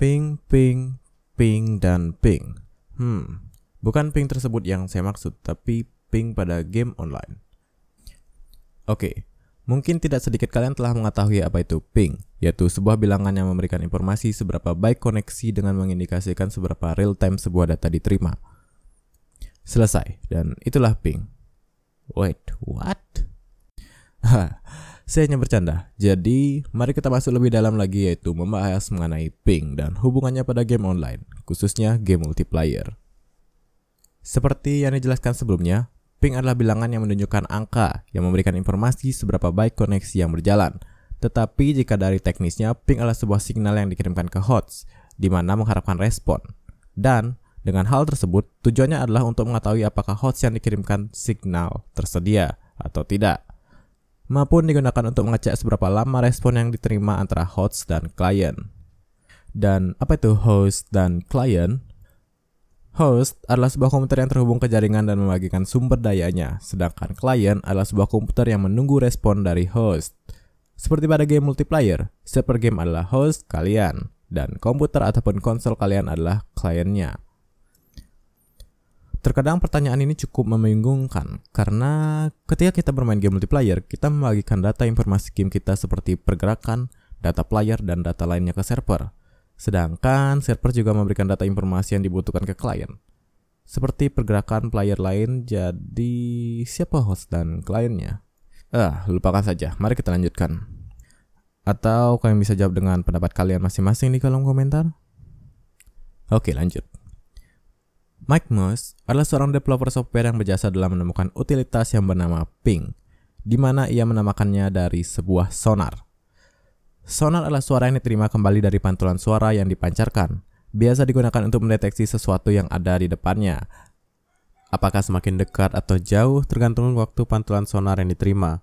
Ping, ping, ping, dan ping. Hmm, bukan ping tersebut yang saya maksud, tapi ping pada game online. Oke, mungkin tidak sedikit kalian telah mengetahui apa itu ping, yaitu sebuah bilangan yang memberikan informasi seberapa baik koneksi dengan mengindikasikan seberapa real time sebuah data diterima. Selesai, dan itulah ping. Wait, what? Saya hanya bercanda. Jadi, mari kita masuk lebih dalam lagi yaitu membahas mengenai ping dan hubungannya pada game online, khususnya game multiplayer. Seperti yang dijelaskan sebelumnya, ping adalah bilangan yang menunjukkan angka yang memberikan informasi seberapa baik koneksi yang berjalan. Tetapi jika dari teknisnya, ping adalah sebuah signal yang dikirimkan ke host, di mana mengharapkan respon. Dan dengan hal tersebut, tujuannya adalah untuk mengetahui apakah host yang dikirimkan signal tersedia atau tidak maupun digunakan untuk mengecek seberapa lama respon yang diterima antara host dan klien. Dan apa itu host dan klien? Host adalah sebuah komputer yang terhubung ke jaringan dan membagikan sumber dayanya, sedangkan klien adalah sebuah komputer yang menunggu respon dari host. Seperti pada game multiplayer, server game adalah host kalian, dan komputer ataupun konsol kalian adalah kliennya. Terkadang pertanyaan ini cukup membingungkan karena ketika kita bermain game multiplayer, kita membagikan data informasi game kita seperti pergerakan, data player, dan data lainnya ke server. Sedangkan server juga memberikan data informasi yang dibutuhkan ke klien. Seperti pergerakan player lain, jadi siapa host dan kliennya? Ah, lupakan saja. Mari kita lanjutkan. Atau kalian bisa jawab dengan pendapat kalian masing-masing di kolom komentar? Oke, lanjut. Mike Moss adalah seorang developer software yang berjasa dalam menemukan utilitas yang bernama Ping, di mana ia menamakannya dari sebuah sonar. Sonar adalah suara yang diterima kembali dari pantulan suara yang dipancarkan. Biasa digunakan untuk mendeteksi sesuatu yang ada di depannya. Apakah semakin dekat atau jauh tergantung waktu pantulan sonar yang diterima.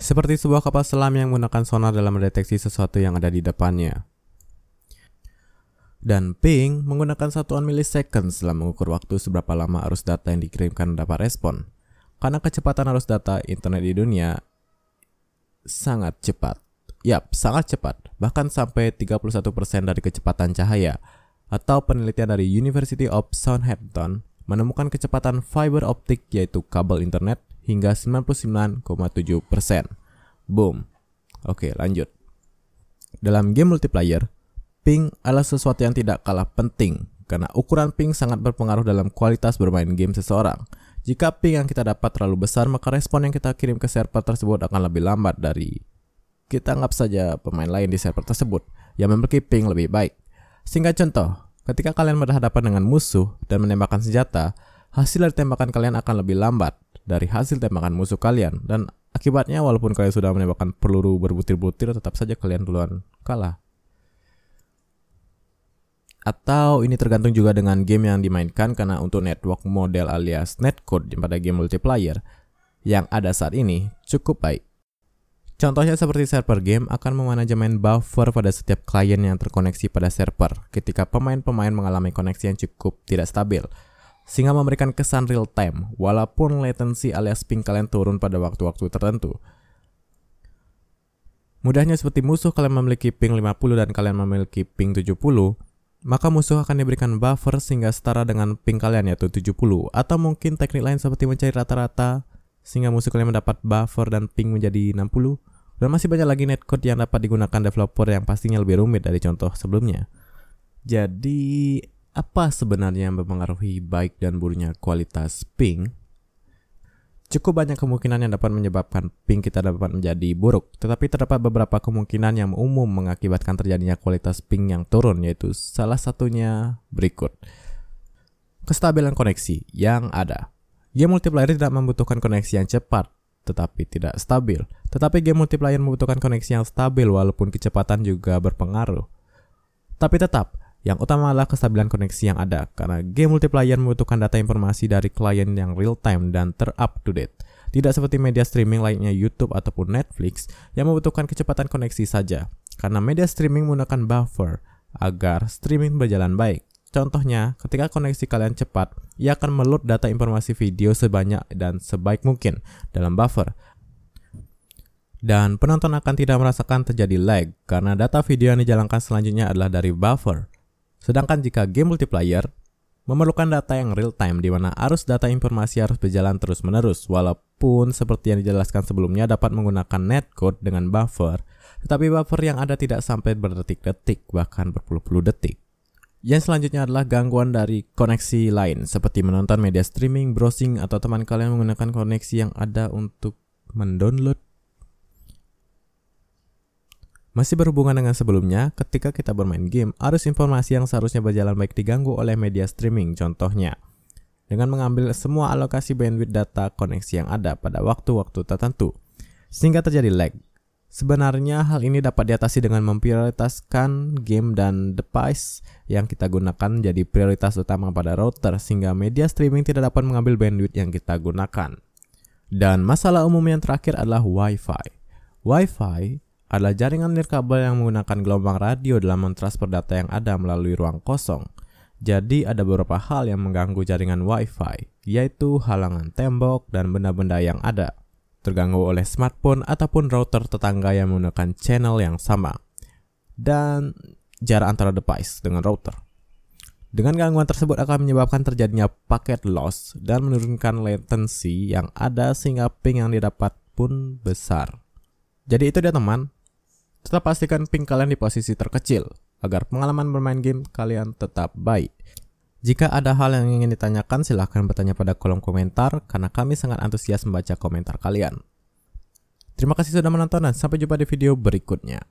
Seperti sebuah kapal selam yang menggunakan sonar dalam mendeteksi sesuatu yang ada di depannya. Dan ping menggunakan satuan millisecond setelah mengukur waktu seberapa lama arus data yang dikirimkan dapat respon. Karena kecepatan arus data internet di dunia sangat cepat. Yap, sangat cepat, bahkan sampai 31% dari kecepatan cahaya. Atau penelitian dari University of Southampton menemukan kecepatan fiber optik yaitu kabel internet hingga 99,7%. Boom. Oke, lanjut. Dalam game multiplayer, ping adalah sesuatu yang tidak kalah penting karena ukuran ping sangat berpengaruh dalam kualitas bermain game seseorang. Jika ping yang kita dapat terlalu besar, maka respon yang kita kirim ke server tersebut akan lebih lambat dari kita anggap saja pemain lain di server tersebut yang memiliki ping lebih baik. Sehingga contoh, ketika kalian berhadapan dengan musuh dan menembakkan senjata, hasil dari tembakan kalian akan lebih lambat dari hasil tembakan musuh kalian dan akibatnya walaupun kalian sudah menembakkan peluru berbutir-butir tetap saja kalian duluan kalah. Atau ini tergantung juga dengan game yang dimainkan karena untuk network model alias netcode pada game multiplayer yang ada saat ini cukup baik. Contohnya seperti server game akan memanajemen buffer pada setiap klien yang terkoneksi pada server ketika pemain-pemain mengalami koneksi yang cukup tidak stabil, sehingga memberikan kesan real time walaupun latency alias ping kalian turun pada waktu-waktu tertentu. Mudahnya seperti musuh kalian memiliki ping 50 dan kalian memiliki ping 70, maka musuh akan diberikan buffer sehingga setara dengan ping kalian yaitu 70 atau mungkin teknik lain seperti mencari rata-rata sehingga musuh kalian mendapat buffer dan ping menjadi 60 dan masih banyak lagi netcode yang dapat digunakan developer yang pastinya lebih rumit dari contoh sebelumnya. Jadi, apa sebenarnya yang mempengaruhi baik dan buruknya kualitas ping? Cukup banyak kemungkinan yang dapat menyebabkan ping kita dapat menjadi buruk, tetapi terdapat beberapa kemungkinan yang umum mengakibatkan terjadinya kualitas ping yang turun, yaitu salah satunya berikut. Kestabilan koneksi yang ada. Game multiplayer tidak membutuhkan koneksi yang cepat, tetapi tidak stabil. Tetapi game multiplayer membutuhkan koneksi yang stabil walaupun kecepatan juga berpengaruh. Tapi tetap, yang utama adalah kestabilan koneksi yang ada, karena game multiplayer membutuhkan data informasi dari klien yang real time dan ter-up to date. Tidak seperti media streaming lainnya YouTube ataupun Netflix yang membutuhkan kecepatan koneksi saja, karena media streaming menggunakan buffer agar streaming berjalan baik. Contohnya, ketika koneksi kalian cepat, ia akan meload data informasi video sebanyak dan sebaik mungkin dalam buffer. Dan penonton akan tidak merasakan terjadi lag karena data video yang dijalankan selanjutnya adalah dari buffer Sedangkan jika game multiplayer, memerlukan data yang real time di mana arus data informasi harus berjalan terus-menerus walaupun seperti yang dijelaskan sebelumnya dapat menggunakan netcode dengan buffer tetapi buffer yang ada tidak sampai berdetik-detik bahkan berpuluh-puluh detik. Yang selanjutnya adalah gangguan dari koneksi lain seperti menonton media streaming, browsing atau teman kalian menggunakan koneksi yang ada untuk mendownload masih berhubungan dengan sebelumnya, ketika kita bermain game, arus informasi yang seharusnya berjalan baik diganggu oleh media streaming contohnya. Dengan mengambil semua alokasi bandwidth data koneksi yang ada pada waktu-waktu tertentu, sehingga terjadi lag. Sebenarnya hal ini dapat diatasi dengan memprioritaskan game dan device yang kita gunakan jadi prioritas utama pada router sehingga media streaming tidak dapat mengambil bandwidth yang kita gunakan. Dan masalah umum yang terakhir adalah Wi-Fi. Wi-Fi adalah jaringan nirkabel yang menggunakan gelombang radio dalam mentransfer data yang ada melalui ruang kosong. Jadi ada beberapa hal yang mengganggu jaringan Wi-Fi, yaitu halangan tembok dan benda-benda yang ada, terganggu oleh smartphone ataupun router tetangga yang menggunakan channel yang sama, dan jarak antara device dengan router. Dengan gangguan tersebut akan menyebabkan terjadinya paket loss dan menurunkan latency yang ada sehingga ping yang didapat pun besar. Jadi itu dia teman, Tetap pastikan ping kalian di posisi terkecil agar pengalaman bermain game kalian tetap baik. Jika ada hal yang ingin ditanyakan, silahkan bertanya pada kolom komentar karena kami sangat antusias membaca komentar kalian. Terima kasih sudah menonton dan sampai jumpa di video berikutnya.